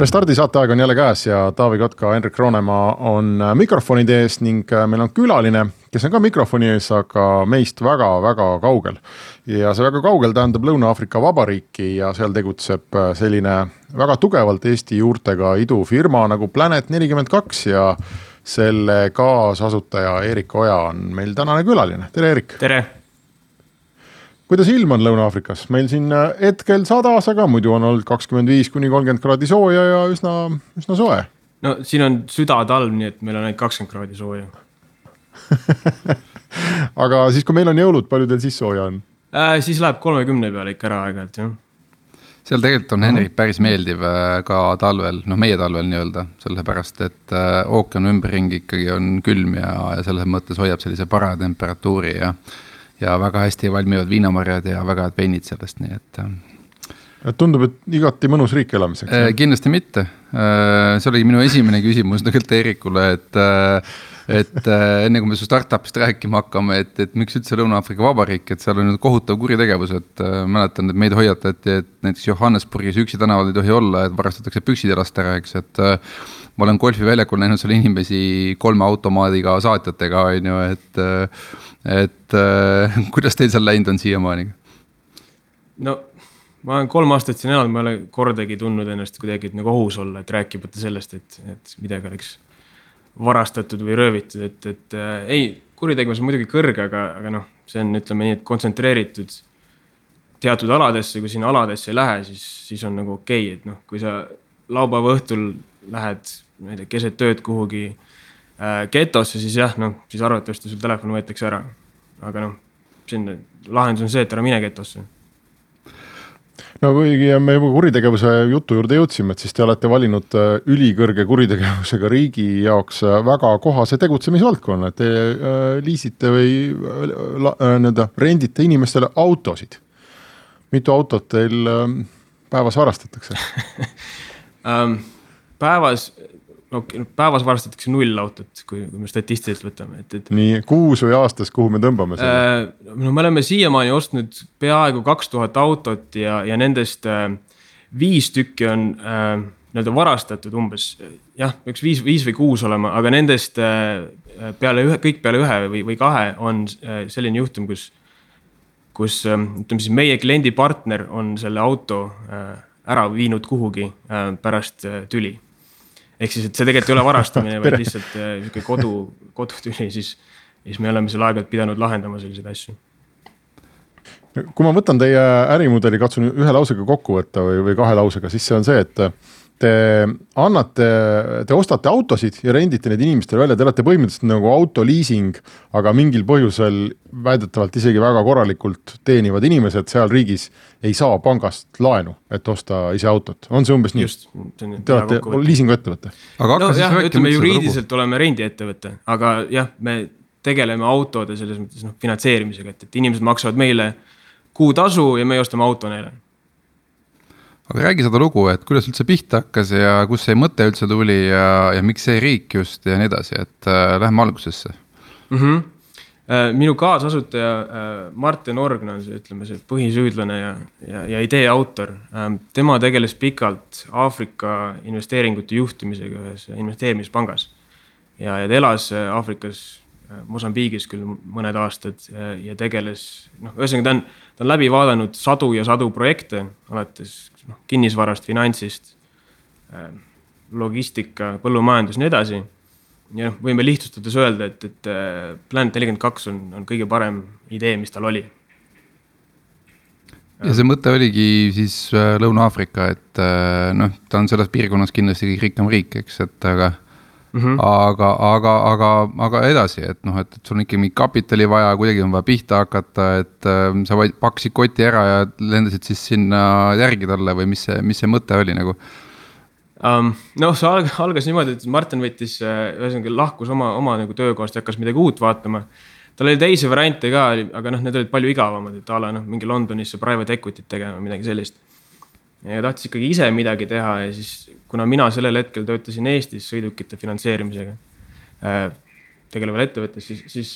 Restardi saateaeg on jälle käes ja Taavi Kotka, Henrik Roonemaa on mikrofonide ees ning meil on külaline, kes on ka mikrofoni ees, aga meist väga-väga kaugel. ja see väga kaugel tähendab Lõuna-Aafrika Vabariiki ja seal tegutseb selline väga tugevalt Eesti juurtega idufirma nagu Planet nelikümmend kaks ja selle kaasasutaja Erik Oja on meil tänane külaline, tere Erik. tere kuidas ilm on Lõuna-Aafrikas, meil siin äh, hetkel sadas, aga muidu on olnud kakskümmend viis kuni kolmkümmend kraadi sooja ja üsna, üsna soe. no siin on südatalv, nii et meil on ainult kakskümmend kraadi sooja aga siis, kui meil on jõulud, palju teil siis sooja on äh,? siis läheb kolmekümne peale ikka ära aeg-ajalt jah. seal tegelikult on Henrik päris meeldiv äh, ka talvel, noh, meie talvel nii-öelda, sellepärast et äh, ookean ümberringi ikkagi on külm ja, ja selles mõttes hoiab sellise parema temperatuuri ja ja väga hästi valmivad viinamarjad ja väga head veinid sellest, nii et. et tundub, et igati mõnus riik elamiseks äh,. kindlasti mitte äh,, see oligi minu esimene küsimus tegelikult Eerikule, et äh, et äh, enne kui me su startup'ist rääkima hakkame, et, et miks üldse Lõuna-Aafrika Vabariik, et seal on kohutav kuritegevus, et äh, mäletan, et meid hoiatati, et näiteks Johannesburgis üksi tänaval ei tohi olla, et varastatakse püksid jalast ära, eks, et äh, ma olen golfiväljakul näinud seal inimesi kolme automaadiga saatjatega, on ju, et äh, et äh, kuidas teil seal läinud on siiamaani? no ma olen kolm aastat siin elanud, ma ei ole kordagi tundnud ennast kuidagi nagu ohus olla, et rääkimata sellest, et, et midagi oleks varastatud või röövitud, et, et äh, ei, kuritegevus on muidugi kõrge, aga, aga noh, see on, ütleme nii, et kontsentreeritud teatud aladesse, kui sinna aladesse ei lähe, siis, siis on nagu okei okay,, et noh, kui sa laupäeva õhtul lähed, ma ei tea, keset ööd kuhugi äh, getosse, siis jah, noh, siis arvatavasti sul telefon võetakse ära. aga noh, siin lahendus on see, et ära mine getosse no kuigi me juba kuritegevuse jutu juurde jõudsime, et siis te olete valinud äh, ülikõrge kuritegevusega riigi jaoks äh, väga kohase tegutsemisvaldkonna, et te äh, liisite või äh, nii-öelda rendite inimestele autosid. mitu autot teil äh, päevas varastatakse um, päevas no päevas varastatakse null autot, kui, kui me statistiliselt võtame, et, et. nii kuus või aastas, kuhu me tõmbame selle äh,? no me oleme siiamaani ostnud peaaegu kaks tuhat autot ja, ja nendest äh, viis tükki on äh, nii-öelda varastatud umbes. jah, peaks viis, viis või kuus olema, aga nendest äh, peale ühe, kõik peale ühe või, või kahe on äh, selline juhtum, kus, kus äh, ütleme siis meie kliendi partner on selle auto äh, ära viinud kuhugi äh, pärast äh, tüli ehk siis, et see tegelikult ei ole varastamine, vaid lihtsalt äh, sihuke kodu, kodutüli, siis, siis me oleme seal aeg-ajalt pidanud lahendama selliseid asju. kui ma võtan teie ärimudeli, katsun ühe lausega kokku võtta või, või kahe lausega, siis see on see, et te annate, te ostate autosid ja rendite neid inimestele välja, te olete põhimõtteliselt nagu autoliising, aga mingil põhjusel väidetavalt isegi väga korralikult teenivad inimesed seal riigis ei saa pangast laenu, et osta ise autot, on see umbes nii? Te olete liisinguettevõte? no jah, ütleme juriidiliselt oleme rendiettevõte, aga jah, me tegeleme autode selles mõttes noh, finantseerimisega, et, et inimesed maksavad meile kuutasu ja me ostame auto neile aga räägi seda lugu, et kuidas üldse pihta hakkas ja kust see mõte üldse tuli ja, ja miks see riik just ja nii edasi, et äh, lähme algusesse mm. -hmm. minu kaasasutaja äh, Martin Orgna on see, ütleme see põhisüüdlane ja, ja, ja idee autor äh,. tema tegeles pikalt Aafrika investeeringute juhtimisega ühes investeerimispangas. ja, ja ta elas äh, Aafrikas Mosambiigis küll mõned aastad ja tegeles, noh, ühesõnaga ta on, ta on läbi vaadanud sadu ja sadu projekte, alates noh, kinnisvarast, finantsist, ähm, logistika, põllumajandus ja nii edasi. ja noh, võime lihtsustades öelda, et, et äh, Planet nelikümmend kaks on, on kõige parem idee, mis tal oli. ja see mõte oligi siis äh, Lõuna-Aafrika, et äh, noh, ta on selles piirkonnas kindlasti kõige rikkam riik, eks, et aga Mm -hmm. aga, aga, aga, aga edasi, et noh, et, sul on ikkagi kapitali vaja, kuidagi on vaja pihta hakata, et äh, sa pakkisid koti ära ja lendasid siis sinna järgi talle või mis see, mis see mõte oli nagu? um,. noh, see alg, algas niimoodi, et Martin võttis, äh, ühesõnaga lahkus oma, oma nagu töökohast ja hakkas midagi uut vaatama. tal oli teisi variante ka, aga noh, need olid palju igavamad, et a la noh, mingi Londonisse private equity't tegema, midagi sellist. Ja tahtis ikkagi ise midagi teha ja siis, kuna mina sellel hetkel töötasin Eestis sõidukite finantseerimisega äh, tegeleval ettevõttes, siis, siis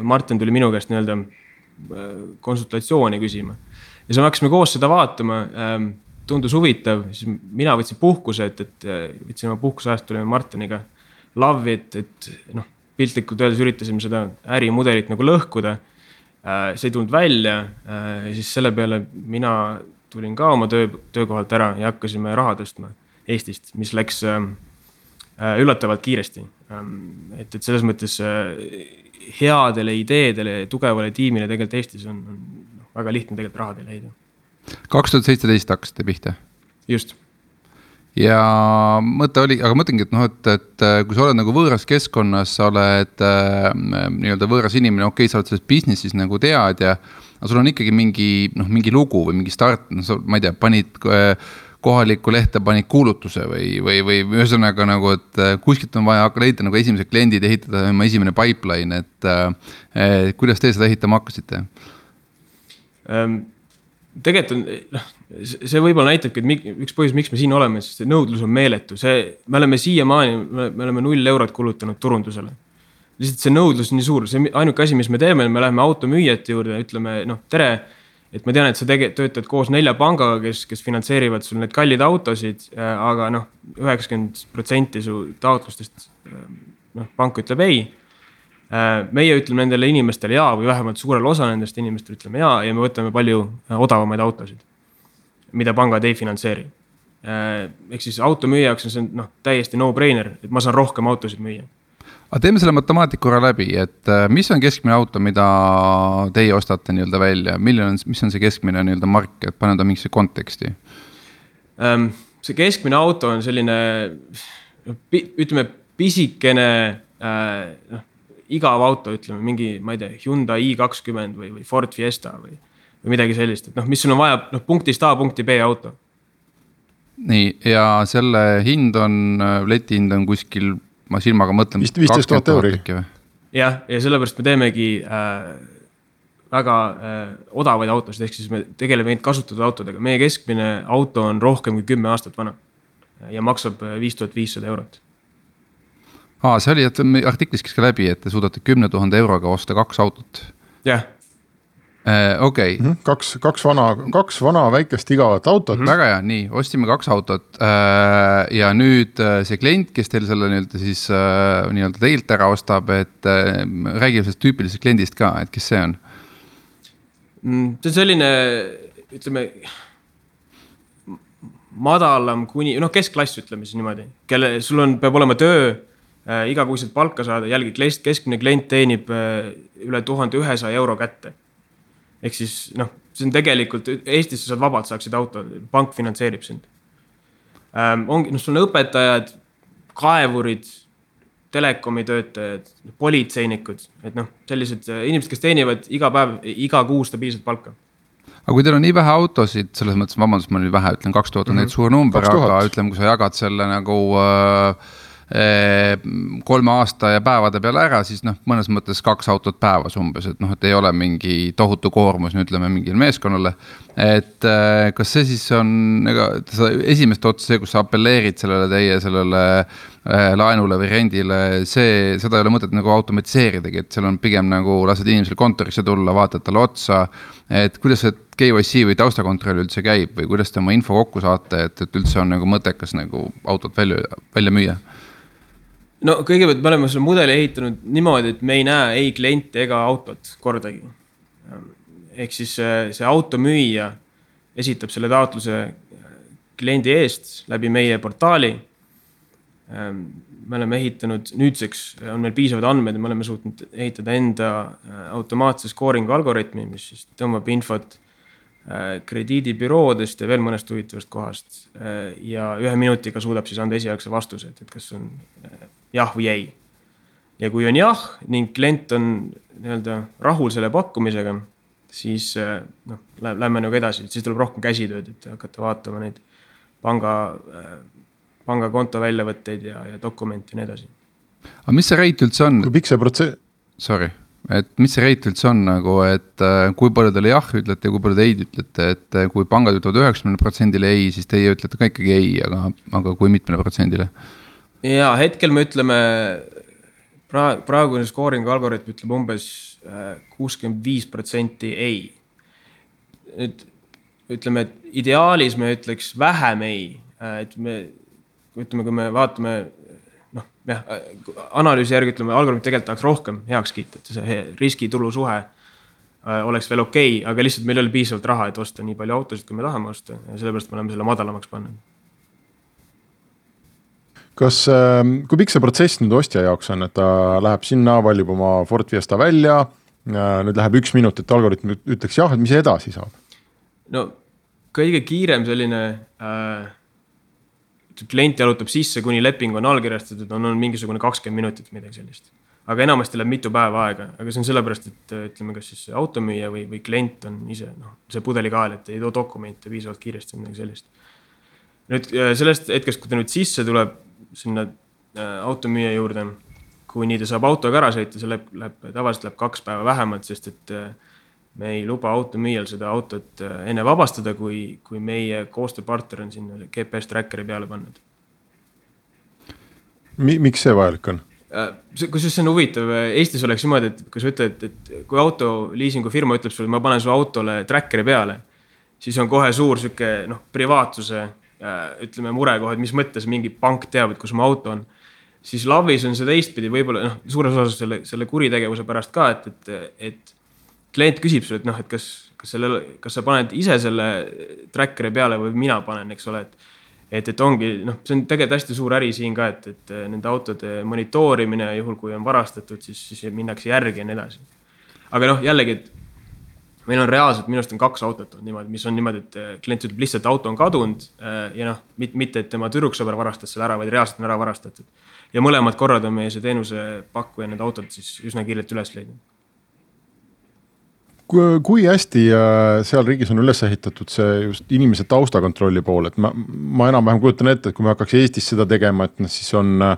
Martin tuli minu käest nii-öelda äh, konsultatsiooni küsima. ja siis me hakkasime koos seda vaatama ähm, tundus huvitav, siis mina võtsin puhkuse, et, et võtsin oma puhkuseajast, tulime Martiniga lavvi, et, et noh, piltlikult öeldes üritasime seda ärimudelit nagu lõhkuda. Äh, see ei tulnud välja äh, ja siis selle peale mina tulin ka oma töö, töökohalt ära ja hakkasime raha tõstma Eestist, mis läks ähm, äh, üllatavalt kiiresti. Ähm, et, et selles mõttes headele ideedele, tugevale tiimile tegelikult Eestis on, on väga lihtne tegelikult raha teile leida kaks tuhat seitseteist hakkasite pihta? just. Ja mõte oli, aga mõtlengi, et noh, et, et kui sa oled nagu võõras keskkonnas, sa oled äh, nii-öelda võõras inimene, okei okay,, sa oled selles business'is nagu teadja. aga sul on ikkagi mingi noh, mingi lugu või mingi start, noh sa, ma ei tea, panid äh, kohalikku lehte panid kuulutuse või, või, või ühesõnaga nagu, et äh, kuskilt on vaja leida nagu esimesed kliendid, ehitada oma esimene pipeline, et äh, kuidas te seda ehitama hakkasite um,? tegelikult on, noh, see võib-olla näitabki, et üks põhjus, miks me siin oleme, sest nõudlus on meeletu, see, me oleme siiamaani, me oleme null eurot kulutanud turundusele. lihtsalt see nõudlus on nii suur, see ainuke asi, mis me teeme, me läheme automüüjate juurde, ütleme noh, tere. et ma tean, et sa tege-, töötad koos nelja pangaga, kes, kes finantseerivad sul neid kalleid autosid, äh, aga noh, üheksakümmend protsenti su taotlustest äh, noh, pank ütleb ei Äh, meie ütleme nendele inimestele ja või vähemalt suurele osa nendest inimestele ütleme ja ja me võtame palju odavamaid autosid, mida pangad ei finantseeri. Äh, ehk siis automüüja jaoks on see noh, täiesti no-brainer, et ma saan rohkem autosid müüa aga teeme selle matemaatika korra läbi, et mis on keskmine auto, mida teie ostate nii-öelda välja, milline on, mis on see keskmine nii-öelda mark, et panna ta mingisse konteksti? Ähm, see keskmine auto on selline ütleme pisikene noh igav auto, ütleme mingi, ma ei tea, Hyundai i kakskümmend või, või Ford Fiesta või, või midagi sellist, et noh, mis sul on vaja, noh punktist A punkti B auto. nii, ja selle hind on, letihind on kuskil, ma silmaga mõtlen. vist viisteist tuhat euri. jah, ja sellepärast me teemegi äh, väga äh, odavaid autosid, ehk siis me tegeleme ainult kasutatud autodega, meie keskmine auto on rohkem kui kümme aastat vana. ja maksab äh, viis tuhat viissada eurot aa, see oli, et artiklis käis ka läbi, et te suudate kümne tuhande euroga osta kaks autot. jah äh,. okei okay. -hmm. kaks, kaks vana, kaks vana väikest igavat autot mm. -hmm. väga hea, nii, ostsime kaks autot äh, ja nüüd äh, see klient, kes teil selle nii-öelda siis äh, nii-öelda teilt ära ostab, et äh, räägime sellest tüüpilisest kliendist ka, et kes see on mm,? see on selline, ütleme madalam kuni, noh, keskklass, ütleme siis niimoodi, kelle, sul on, peab olema töö äh, igakuiselt palka saada, jällegi keskmine klient teenib äh, üle tuhande ühesaja euro kätte. Ehk siis noh, see on tegelikult Eestis sa saad vabalt, saaksid auto, pank finantseerib sind ähm,. ongi, noh, sul on õpetajad, kaevurid, telekomi töötajad, politseinikud, et noh, sellised äh, inimesed, kes teenivad iga päev, iga kuu stabiilset palka aga kui teil on nii vähe autosid, selles mõttes, vabandust, ma nüüd vähe ütlen, kaks tuhat on mm -hmm. suur number, aga ütleme, kui sa jagad selle nagu äh, kolme aasta ja päevade peale ära, siis noh, mõnes mõttes kaks autot päevas umbes, et noh, et ei ole mingi tohutu koormus, no ütleme mingile meeskonnale. et eh, kas see siis on, ega sa esimest otsa, see, kus sa apelleerid sellele teie sellele eh, laenule või rendile, see, seda ei ole mõtet nagu automatiseeridagi, et seal on pigem nagu lased inimesel kontorisse tulla, vaatad talle otsa. et kuidas see KYC või taustakontroll üldse käib või kuidas te oma info kokku saate, et, et üldse on nagu mõttekas nagu autot välja, välja müüa no kõigepealt me oleme selle mudeli ehitanud niimoodi, et me ei näe ei kliente ega autot kordagi. ehk siis see, see automüüja esitab selle taotluse kliendi eest läbi meie portaali. me oleme ehitanud, nüüdseks on meil piisavad andmed ja me oleme suutnud ehitada enda automaatse skooringu algoritmi, mis siis tõmbab infot krediidibüroodest ja veel mõnest huvitavast kohast. ja ühe minutiga suudab siis anda esialgse vastuse, et, et kas on jah või ei. ja kui on jah ning klient on nii-öelda rahul selle pakkumisega, siis eh, noh, lähme nagu edasi, siis tuleb rohkem käsitööd, et hakata vaatama neid panga, eh, pangakonto väljavõtteid ja, ja dokumente ja nii edasi. aga mis see rate üldse on? kui pikk see protsess? Sorry, et mis see rate üldse on nagu, et äh, kui palju teile jah ütlete ja kui palju te ei ütlete, et kui pangad ütlevad üheksakümnele protsendile ei, siis teie ütlete ka ikkagi ei, aga, aga kui mitmele protsendile? Ja hetkel me ütleme pra-, praegune skooringu algoritm ütleb umbes äh, kuuskümmend viis protsenti ei. nüüd ütleme, et ideaalis me ütleks vähem ei, et me ütleme, kui me vaatame noh, jah, analüüsi järgi ütleme, algoritm tegelikult tahaks rohkem heaks kiita, et see riski-tulu suhe äh, oleks veel okei okay,, aga lihtsalt meil ei ole piisavalt raha, et osta nii palju autosid, kui me tahame osta ja sellepärast me oleme selle madalamaks pannud. Kas, ähm, kui pikk see protsess nüüd ostja jaoks on, et ta läheb sinna, valib oma Ford Fiesta välja, äh, nüüd läheb üks minut, et algoritm ütleks jah, et mis edasi saab? no kõige kiirem selline äh, klient jalutab sisse, kuni leping on allkirjastatud, on, on mingisugune kakskümmend minutit, midagi sellist. aga enamasti läheb mitu päeva aega, aga see on sellepärast, et ütleme, kas siis automüüja või, või klient on ise noh, see pudelikael, et ei too dokumente piisavalt kiiresti midagi sellist. nüüd äh, sellest hetkest, kui ta nüüd sisse tuleb sinna äh, automüüja juurde, kuni ta saab autoga ära sõita, see läheb, läheb, tavaliselt läheb kaks päeva vähemalt, sest et äh, me ei luba automüüjal seda autot äh, enne vabastada, kui, kui meie koostööpartner on sinna GPS trackeri peale pannud Mi. miks see vajalik on? Kusjuures see on huvitav, Eestis oleks niimoodi, et kui sa ütled, et kui autoliisingu firma ütleb sulle, ma panen su autole trackeri peale, siis on kohe suur sihuke noh, privaatsuse ütleme murekohad, mis mõttes mingi pank teab, et kus mu auto on. siis LAV-is on see teistpidi, võib-olla noh, suures osas selle, selle kuritegevuse pärast ka, et, et, et klient küsib sulle, et noh, et kas, kas selle, kas sa paned ise selle tracker'i peale või mina panen, eks ole, et. et, et ongi noh, see on tegelikult hästi suur äri siin ka, et, et nende autode monitoorimine, juhul kui on varastatud, siis, siis minnakse järgi ja nii edasi. aga noh, jällegi, et meil on reaalselt, minu arust on kaks autot on niimoodi, mis on niimoodi, et klient ütleb lihtsalt, auto on kadunud ja noh, mitte, et tema tüdruksõber varastas selle ära, vaid reaalselt on ära varastatud. ja mõlemad korrad on meie see teenusepakkuja need autod siis üsna kiirelt üles leidnud kui hästi äh, seal riigis on üles ehitatud see just inimese taustakontrolli pool, et ma, ma enam-vähem kujutan ette, et kui me hakkaks Eestis seda tegema, et noh, siis on äh,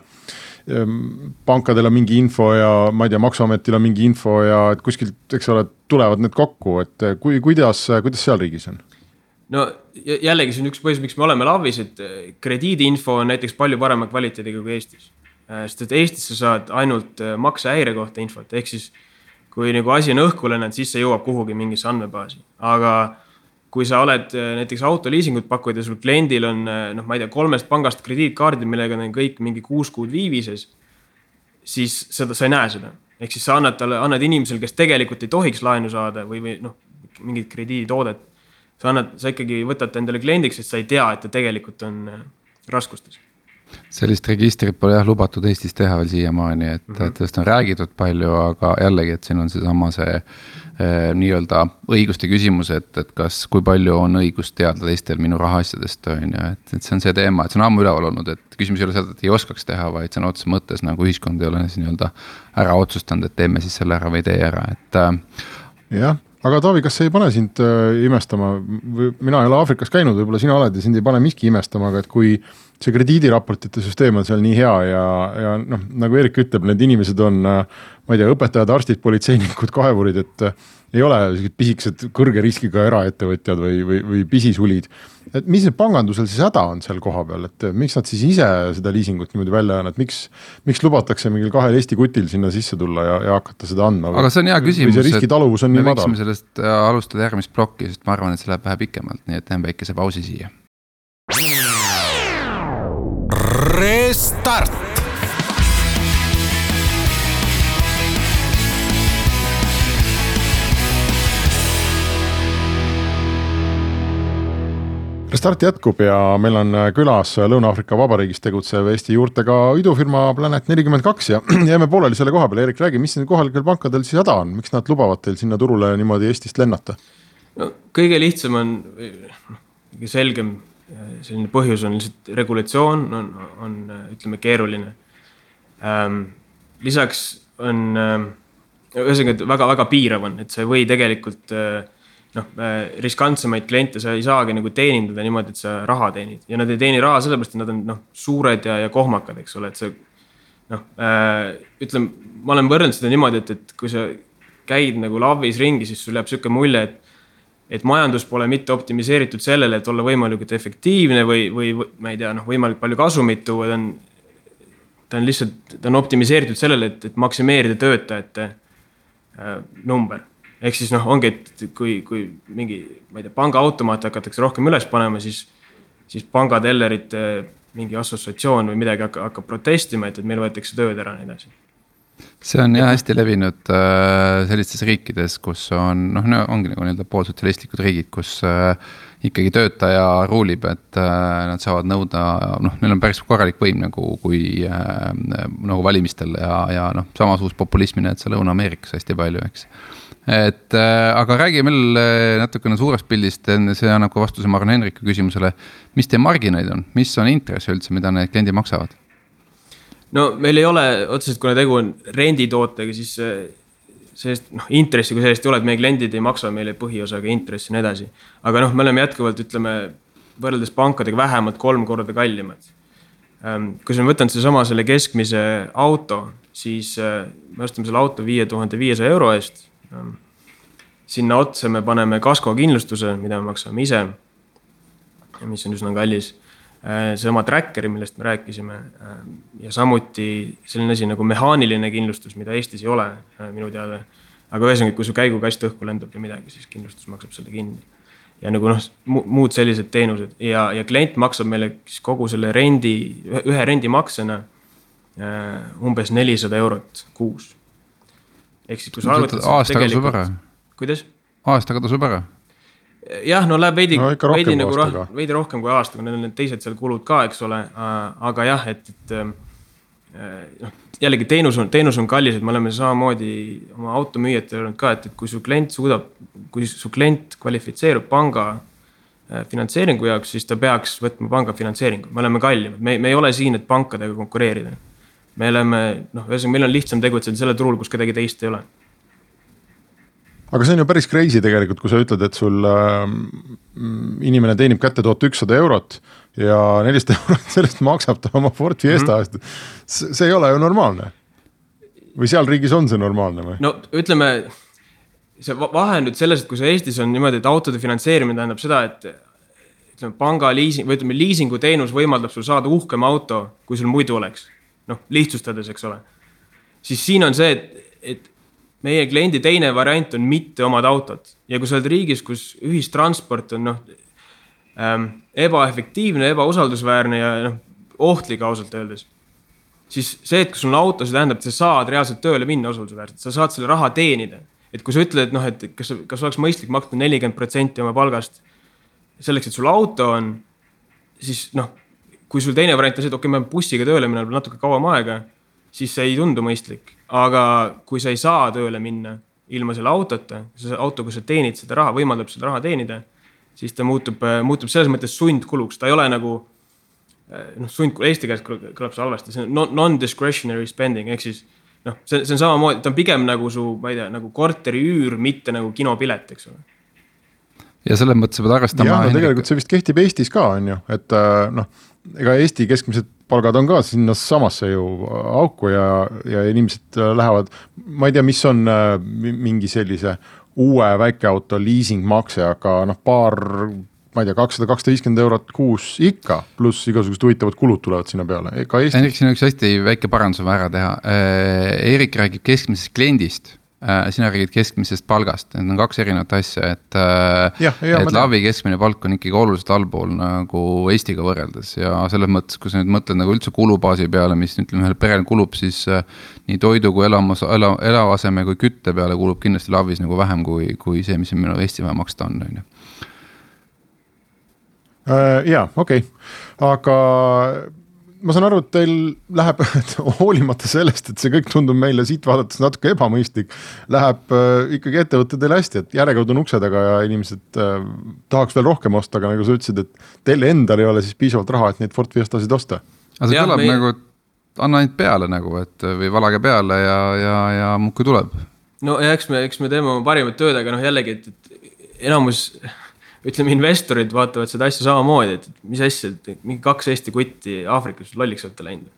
pankadel on mingi info ja ma ei tea, maksuametil on mingi info ja et kuskilt, eks ole, tulevad need kokku, et äh, kui, kuidas, kuidas seal riigis on? no jällegi, see on üks põhjus, miks me oleme LAV-is, et krediidiinfo on näiteks palju parema kvaliteediga kui Eestis. sest et Eestis sa saad ainult maksehäire kohta infot, ehk siis kui nagu asi on õhku lennanud, siis see jõuab kuhugi mingisse andmebaasi, aga kui sa oled äh, näiteks autoliisingut pakkunud ja sul kliendil on äh, noh, ma ei tea, kolmest pangast krediitkaardid, millega on kõik mingi kuus kuud viivises. siis seda, sa ei näe seda, ehk siis sa annad talle, annad inimesele, kes tegelikult ei tohiks laenu saada või, või noh, mingit krediiditoodet. sa annad, sa ikkagi võtad ta endale kliendiks, sest sa ei tea, et ta tegelikult on äh, raskustes sellist registrit pole jah lubatud Eestis teha veel siiamaani, et mm, -hmm. et sellest on räägitud palju, aga jällegi, et siin on seesama see, see eh, nii-öelda õiguste küsimus, et, et kas, kui palju on õigust teada teistel minu rahaasjadest, on ju, et, et see on see teema, et see on ammu üleval olnud, et küsimus ei ole selles, et ei oskaks teha, vaid sõna otseses mõttes nagu ühiskond ei ole siis nii-öelda ära otsustanud, et teeme siis selle ära või ei tee ära, et äh, jah aga Taavi, kas see ei pane sind äh, imestama, mina ei ole Aafrikas käinud, võib-olla sina oled ja sind ei pane miski imestama, aga et kui see krediidiraportite süsteem on seal nii hea ja, ja noh, nagu Eerik ütleb, need inimesed on, äh, ma ei tea, õpetajad, arstid, politseinikud, kaevurid, et äh, ei ole sellised pisikesed kõrge riskiga eraettevõtjad või, või, või pisisulid. et mis see pangandusel siis häda on seal kohapeal, et miks nad siis ise seda liisingut niimoodi välja annavad, miks, miks lubatakse mingil kahel Eesti kutil sinna sisse tulla ja, ja hakata seda andma? aga see on hea küsimus. madal? me võiksime sellest äh, alustada järgmist plokki, sest ma arvan, et see läheb vähe pikemalt, nii et teen väikese pausi siia. Restart. Restart jätkub ja meil on külas Lõuna-Aafrika Vabariigis tegutsev Eesti juurtega idufirma Planet nelikümmend kaks ja jääme pooleli selle koha peale, Erik, räägi, mis nendel kohalikel pankadel siis häda on, miks nad lubavad teil sinna turule niimoodi Eestist lennata? no kõige lihtsam on, kõige selgem selline põhjus on lihtsalt regulatsioon on, on ütleme keeruline ähm,. lisaks on äh, ühesõnaga väga-väga piirav on, et sa ei või tegelikult äh, noh, riskantsemaid kliente sa ei saagi nagu teenindada niimoodi, et sa raha teenid ja nad ei teeni raha sellepärast, et nad on noh, suured ja, ja kohmakad, eks ole, et see. noh äh,, ütleme, ma olen võrrelnud seda niimoodi, et, et kui sa käid nagu LAV-is ringi, siis sul jääb sihuke mulje, et. Et majandus pole mitte optimiseeritud sellele, et olla võimalikult efektiivne või, või ma ei tea, noh, võimalikult palju kasumit tuua, ta on. ta on lihtsalt, ta on optimiseeritud sellele, et, et maksimeerida töötajate äh, number ehk siis noh, ongi, et kui, kui mingi, ma ei tea, pangaautomaate hakatakse rohkem üles panema, siis, siis pangatellerite mingi assotsiatsioon või midagi hakkab, hakkab protestima, et, et meil võetakse tööd ära ja nii edasi see on jah hästi levinud äh, sellistes riikides, kus on noh, ongi nagu nii-öelda poolsotsialistlikud riigid, kus äh, ikkagi töötaja ruulib, et äh, nad saavad nõuda, noh, neil on päris korralik võim nagu, kui äh, nagu valimistel ja, ja noh, samasugust populismi näed sa Lõuna-Ameerikas hästi palju, eks et äh, aga räägi veel äh, natukene suurest pildist, see annab ka vastuse, ma arvan, Henriku küsimusele. mis teie marginaalid on, mis on intress üldse, mida need kliendid maksavad? No meil ei ole otseselt, kuna tegu on renditootega, siis sellest noh, intressi kui sellist ei ole, et meie kliendid ei maksa meile põhiosaga intressi ja nii edasi. aga noh, me oleme jätkuvalt, ütleme võrreldes pankadega vähemalt kolm korda kallimad. Ähm, kui me võtame sedasama selle keskmise auto, siis äh, me ostame selle auto viie tuhande viiesaja euro eest sinna otsa me paneme kaskokindlustuse, mida me maksame ise. mis on üsna kallis. Äh, seesama tracker'i, millest me rääkisime äh, ja samuti selline asi nagu mehaaniline kindlustus, mida Eestis ei ole äh, minu teada. aga ühesõnaga, kui su käigukast õhku lendab või midagi, siis kindlustus maksab selle kinni. ja nagu noh, muud sellised teenused ja, ja klient maksab meile siis kogu selle rendi, ühe rendimaksena umbes nelisada eurot kuus ehk siis, kui sa arvutad. aastaga tasub ära. kuidas? aastaga tasub ära. Jah, no läheb veidi no,, veidi nagu roh-, veidi rohkem kui aastaga, neil on need teised seal kulud ka, eks ole, aga jah, et, et äh, noh, jällegi teenus on, teenus on kallis, et me oleme samamoodi oma automüüjatele öelnud ka, et, et kui su klient suudab, kui su klient kvalifitseerub panga äh, finantseeringu jaoks, siis ta peaks võtma panga finantseeringu, me oleme kallimad, me, me ei ole siin, et pankadega konkureerida. Me oleme noh, ühesõnaga meil on lihtsam tegutseda sellel turul, kus kedagi teist ei ole. Aga see on ju päris crazy tegelikult, kui sa ütled, et sul äh, inimene teenib kätte tuhat ükssada eurot ja nelisada eurot sellest maksab ta oma Ford Fiesta eest mm -hmm.. see ei ole ju normaalne. või seal riigis on see normaalne või? no ütleme, see vahe on nüüd selles, et kui see Eestis on niimoodi, et autode finantseerimine tähendab seda, et ütleme, panga liising või ütleme, liisinguteenus võimaldab sul saada uhkem auto, kui sul muidu oleks noh, lihtsustades, eks ole. siis siin on see, et, et meie kliendi teine variant on mitte omada autot ja kui sa oled riigis, kus ühistransport on noh ähm, ebaefektiivne, ebausaldusväärne ja noh, ohtlik ausalt öeldes. siis see, et kui sul on auto, see tähendab, et sa saad reaalselt tööle minna usaldusväärselt, sa saad selle raha teenida. et kui sa ütled, noh, et kas, kas oleks mõistlik maksta nelikümmend protsenti oma palgast selleks, et sul auto on, siis noh kui sul teine variant on see, et okei okay,, ma pean bussiga tööle minema natuke kauem aega, siis see ei tundu mõistlik. Aga kui sa ei saa tööle minna ilma selle autota, see auto, kus sa teenid seda raha, võimaldab seda raha teenida, siis ta muutub, muutub selles mõttes sundkuluks, ta ei ole nagu noh, sund, eesti keeles kõlab see halvasti, see on non-discretionary spending ehk siis noh, see, see on samamoodi, ta on pigem nagu su, ma ei tea, nagu korteri üür, mitte nagu kinopilet, eks ole ja selles mõttes sa pead arvestama. jah, no tegelikult see vist kehtib Eestis ka on ju, et noh ega Eesti keskmised palgad on ka sinnasamasse ju auku ja, ja inimesed lähevad, ma ei tea, mis on äh, mingi sellise uue väikeauto liisingmakse, aga noh, paar ma ei tea, kakssada, kakssada viiskümmend eurot kuus ikka, pluss igasugused huvitavad kulud tulevad sinna peale, ka Eestis. Siin on üks hästi väike parandus on vaja ära teha. Äh, Eerik räägib keskmisest kliendist Äh, sina räägid keskmisest palgast, need on kaks erinevat asja, et. Äh, et Lavi keskmine palk on ikkagi oluliselt allpool nagu Eestiga võrreldes ja selles mõttes, kui sa nüüd mõtled nagu üldse kulubaasi peale, mis ütleme ühel perel kulub, siis äh,. nii toidu kui elamus, ela, eluaseme kui kütte peale kulub kindlasti Lavis nagu vähem kui, kui see, mis meil Eesti vaja maksta on, on ju. Äh, jaa, okei okay., aga ma saan aru, et teil läheb hoolimata sellest, et see kõik tundub meile siit vaadates natuke ebamõistlik, läheb äh, ikkagi ettevõtetele hästi, et järjekord on ukse taga ja inimesed äh, tahaks veel rohkem osta, aga nagu sa ütlesid, et teil endal ei ole siis piisavalt raha, et neid Ford Fiestasid osta. aga see kõlab meie... nagu, anna ainult peale nagu, et või valage peale ja, ja, ja muudkui tuleb. no ja eks me, eks me teeme oma parimat tööd, aga noh, jällegi, et, et enamus ütleme, investorid vaatavad seda asja samamoodi, et mis asja, et mingi kaks Eesti kutti Aafrikas lolliks olete läinud.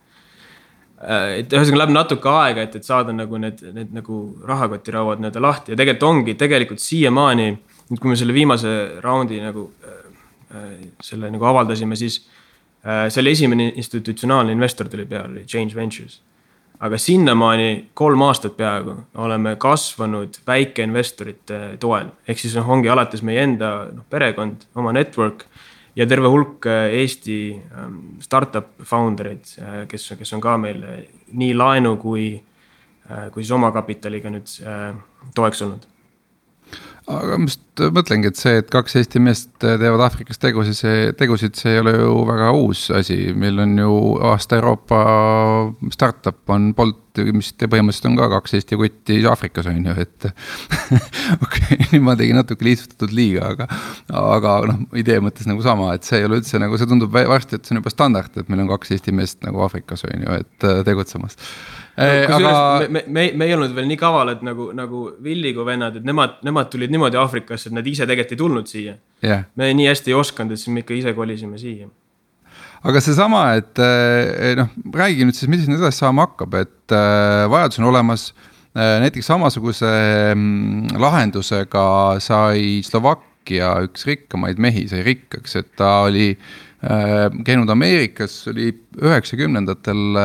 Äh, et ühesõnaga läheb natuke aega, et, et saada nagu need, need nagu rahakotirauad nii-öelda lahti ja tegelikult ongi tegelikult siiamaani, nüüd kui me selle viimase raundi nagu äh, äh selle nagu avaldasime, siis see oli esimene institutsionaalne investor tuli peale, oli Change Ventures aga sinnamaani kolm aastat peaaegu oleme kasvanud väikeinvestorite toel, ehk siis noh, ongi alates meie enda noh, perekond, oma network ja terve hulk äh, Eesti ähm, startup founder eid, äh, kes, kes on ka meil äh, nii laenu kui, kui siis omakapitaliga nüüd toeks olnud. Aga ma just mõtlengi, et see, et kaks Eesti meest teevad Aafrikas tegusid, see, tegusid, see ei ole ju väga uus asi, meil on ju aasta Euroopa startup on Bolt, mis põhimõtteliselt on ka kaks Eesti kutti Aafrikas on ju, et. okei okay,, nüüd ma tegin natuke lihtsustatud liiga, aga, aga noh, idee mõttes nagu sama, et see ei ole üldse nagu, see tundub varsti, et see on juba standard, et meil on kaks Eesti meest nagu Aafrikas on ju, et tegutsemas no,. aga me, me, me ei olnud veel nii kavalad nagu, nagu Villiga vennad, et nemad, nemad tulid niimoodi Aafrikasse, et nad ise tegelikult ei tulnud siia yeah.. me nii hästi ei osanud, et siis me ikka ise kolisime siia. aga seesama, et eh, noh, räägi nüüd siis, mis nüüd edasi saama hakkab, et äh, vajadus on olemas äh,. näiteks samasuguse mm, lahendusega sai Slovakkia üks rikkamaid mehi sai rikkaks, et ta oli käinud Ameerikas, oli üheksakümnendatel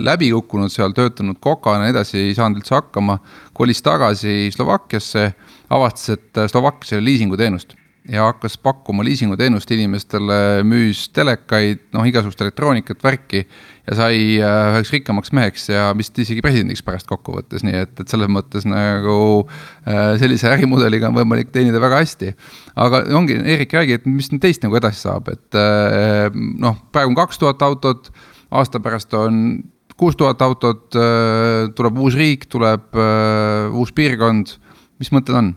läbi kukkunud seal, töötanud kokana ja nii edasi, ei saanud üldse hakkama. kolis tagasi Slovakkiasse, avastas, et äh, Slovakkias oli liisinguteenust ja hakkas pakkuma liisinguteenust inimestele, müüs telekaid, noh igasugust elektroonikat, värki. ja sai üheks rikkamaks meheks ja vist isegi presidendiks pärast kokkuvõttes, nii et, et selles mõttes nagu sellise ärimudeliga on võimalik teenida väga hästi aga ongi, Eerik, räägi, et mis teist nagu edasi saab, et noh, praegu on kaks tuhat autot, aasta pärast on kuus tuhat autot, tuleb uus riik, tuleb uus piirkond, mis mõtted on?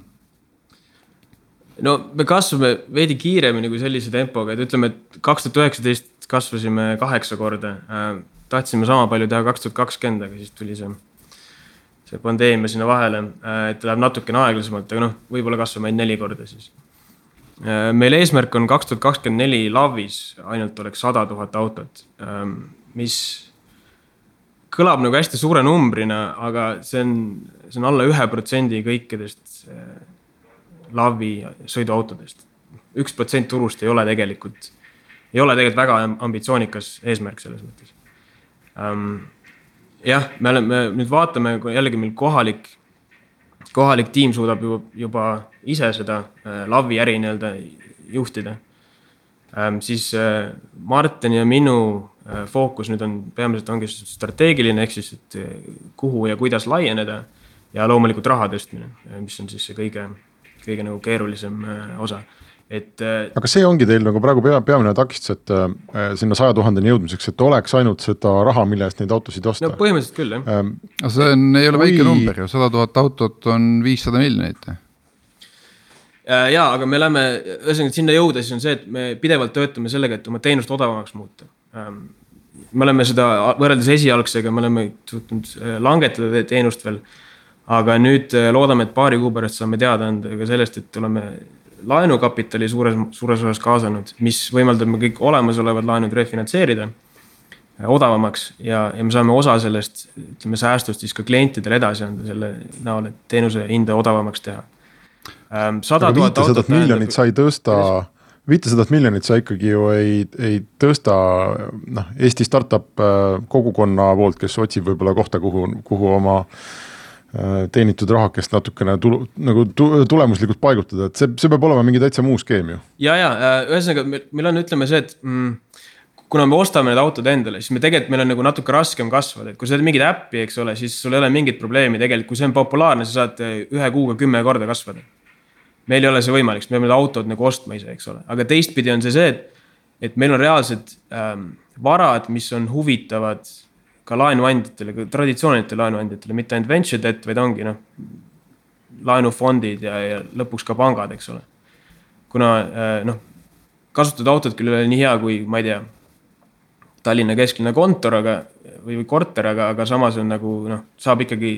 No me kasvame veidi kiiremini kui sellise tempoga, et ütleme, et kaks tuhat üheksateist kasvasime kaheksa korda. tahtsime sama palju teha kaks tuhat kakskümmend, aga siis tuli see, see pandeemia sinna vahele, et läheb natukene aeglasemalt, aga noh, võib-olla kasvame ainult neli korda siis Äh, meil eesmärk on kaks tuhat kakskümmend neli LAV-is ainult oleks sada tuhat autot, ähm, mis kõlab nagu hästi suure numbrina, aga see on, see on alla ühe protsendi kõikidest äh, LAV-i sõiduautodest. üks protsent turust ei ole tegelikult, ei ole tegelikult väga ambitsioonikas eesmärk selles mõttes. Ähm, jah, me oleme, nüüd vaatame jällegi meil kohalik kohalik tiim suudab juba, juba ise seda äh, LAV-i äri nii-öelda juhtida. Ähm, siis äh, Martini ja minu äh, fookus nüüd on peamiselt ongi strateegiline, ehk siis, et kuhu ja kuidas laieneda. ja loomulikult raha tõstmine, mis on siis see kõige, kõige nagu keerulisem osa et. aga see ongi teil nagu praegu pea, peamine takistus, et äh, sinna saja tuhandeni jõudmiseks, et oleks ainult seda raha, mille eest neid autosid osta. no põhimõtteliselt küll jah ähm,. aga see on, ei ole kui... väike number ju, sada tuhat autot on viissada miljonit Äh, ja, aga me oleme, ühesõnaga sinna jõuda, siis on see, et me pidevalt töötame sellega, et oma teenust odavamaks muuta. Ähm, me oleme seda võrreldes esialgsega, me oleme suutnud äh, langetada teenust veel. Aga nüüd äh, loodame, et paari kuu pärast saame teada anda ka sellest, et oleme laenukapitali suures, suures osas kaasanud, mis võimaldab meil kõik olemasolevad laenud refinantseerida odavamaks ja, ja me saame osa sellest, ütleme säästust siis ka klientidele edasi anda selle näol, et teenuse hinda odavamaks teha Ähm, sada tuhat autot. miljonit sa ei tõsta, viitesadat miljonit sa ikkagi ju ei, ei tõsta noh, Eesti startup äh, kogukonna poolt, kes otsib võib-olla kohta, kuhu, kuhu oma äh, teenitud rahakest natukene tulu, nagu tulemuslikult paigutada, et see, see peab olema mingi täitsa muu skeem ju. ja, ja äh, ühesõnaga meil on, ütleme see, et mm, kuna me ostame need autod endale, siis me tegelikult, meil on nagu natuke raskem kasvada, et kui sa teed mingit äppi, eks ole, siis sul ei ole mingit probleemi tegelikult, kui see on populaarne, sa saad ühe kuuga kümme korda kasvada meil ei ole see võimalik, sest me peame need autod nagu ostma ise, eks ole, aga teistpidi on see see, et, et meil on reaalsed ähm, varad, mis on huvitavad ka laenuandjatele, ka traditsioonilistele laenuandjatele, mitte ainult venture debt, vaid ongi noh, laenufondid ja, ja lõpuks ka pangad, eks ole. kuna äh, noh, kasutatud autod küll ei ole nii hea kui, ma ei tea, Tallinna kesklinna kontor, aga või, või korter, aga, aga samas on nagu noh, saab ikkagi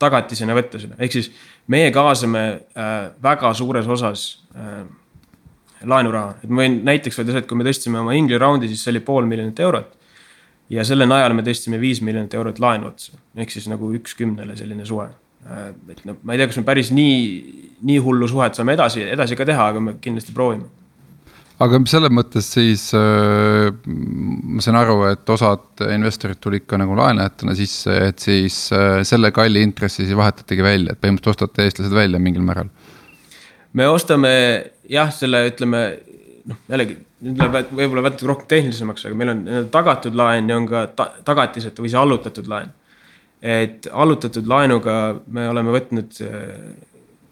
tagatisena võtta seda, ehk siis meie kaasame äh, väga suures osas äh, laenuraha, et ma võin näiteks öelda seda, et kui me tõstsime oma Ingli raundi, siis see oli pool miljonit eurot. Ja selle najal me tõstsime viis miljonit eurot laenu otsa, ehk siis nagu üks kümnele selline suhe. Äh, et no ma ei tea, kas me päris nii, nii hullu suhet saame edasi, edasi ka teha, aga me kindlasti proovime aga selles mõttes siis äh, ma saan aru, et osad investorid tulid ka nagu laenajatena sisse, et siis äh, selle kalli intressi siis vahetatigi välja, et põhimõtteliselt ostate eestlased välja mingil määral. me ostame jah, selle ütleme noh, jällegi nüüd läheb võib-olla natuke rohkem tehnilisemaks, aga meil on tagatud laen ja on ka ta, tagatiseta või see allutatud laen. et allutatud laenuga me oleme võtnud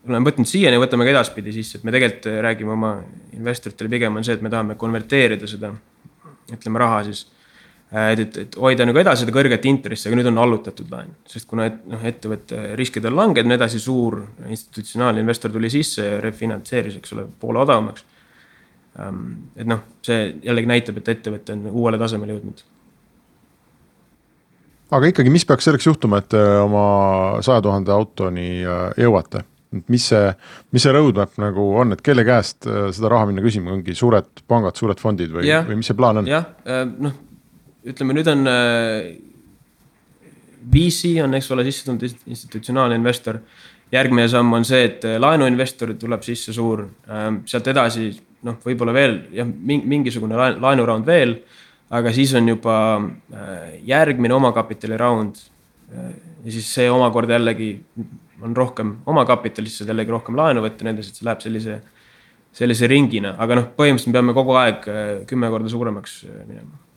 oleme võtnud siiani ja võtame ka edaspidi sisse, et me tegelikult räägime oma investoritele pigem on see, et me tahame konverteerida seda, ütleme raha siis. et, et, et hoida nagu edasi seda kõrget intressi, aga nüüd on allutatud laen, sest kuna et, noh, ettevõtte riskid on langenud, nii edasi, suur institutsionaalne investor tuli sisse ja refinantseeris, eks ole, poole odavamaks. Ehm, et noh, see jällegi näitab, et ettevõte on uuele tasemele jõudnud aga ikkagi, mis peaks selleks juhtuma, et oma saja tuhande autoni äh, jõuate? et mis see, mis see roadmap nagu on, et kelle käest äh, seda raha minna küsima, ongi suured pangad, suured fondid või, või mis see plaan on? jah, äh, noh, ütleme nüüd on äh, VC on, eks ole, sisse tulnud institutsionaalne investor. järgmine samm on see, et laenuinvestor tuleb sisse suur, sealt edasi noh, võib-olla veel jah, mingisugune laenuraund veel. aga siis on juba järgmine omakapitali raund. ja siis see omakorda jällegi on rohkem omakapitalist, saad jällegi rohkem laenu võtta nendes, et see läheb sellise, sellise ringina, aga noh, põhimõtteliselt me peame kogu aeg äh, kümme korda suuremaks äh, minema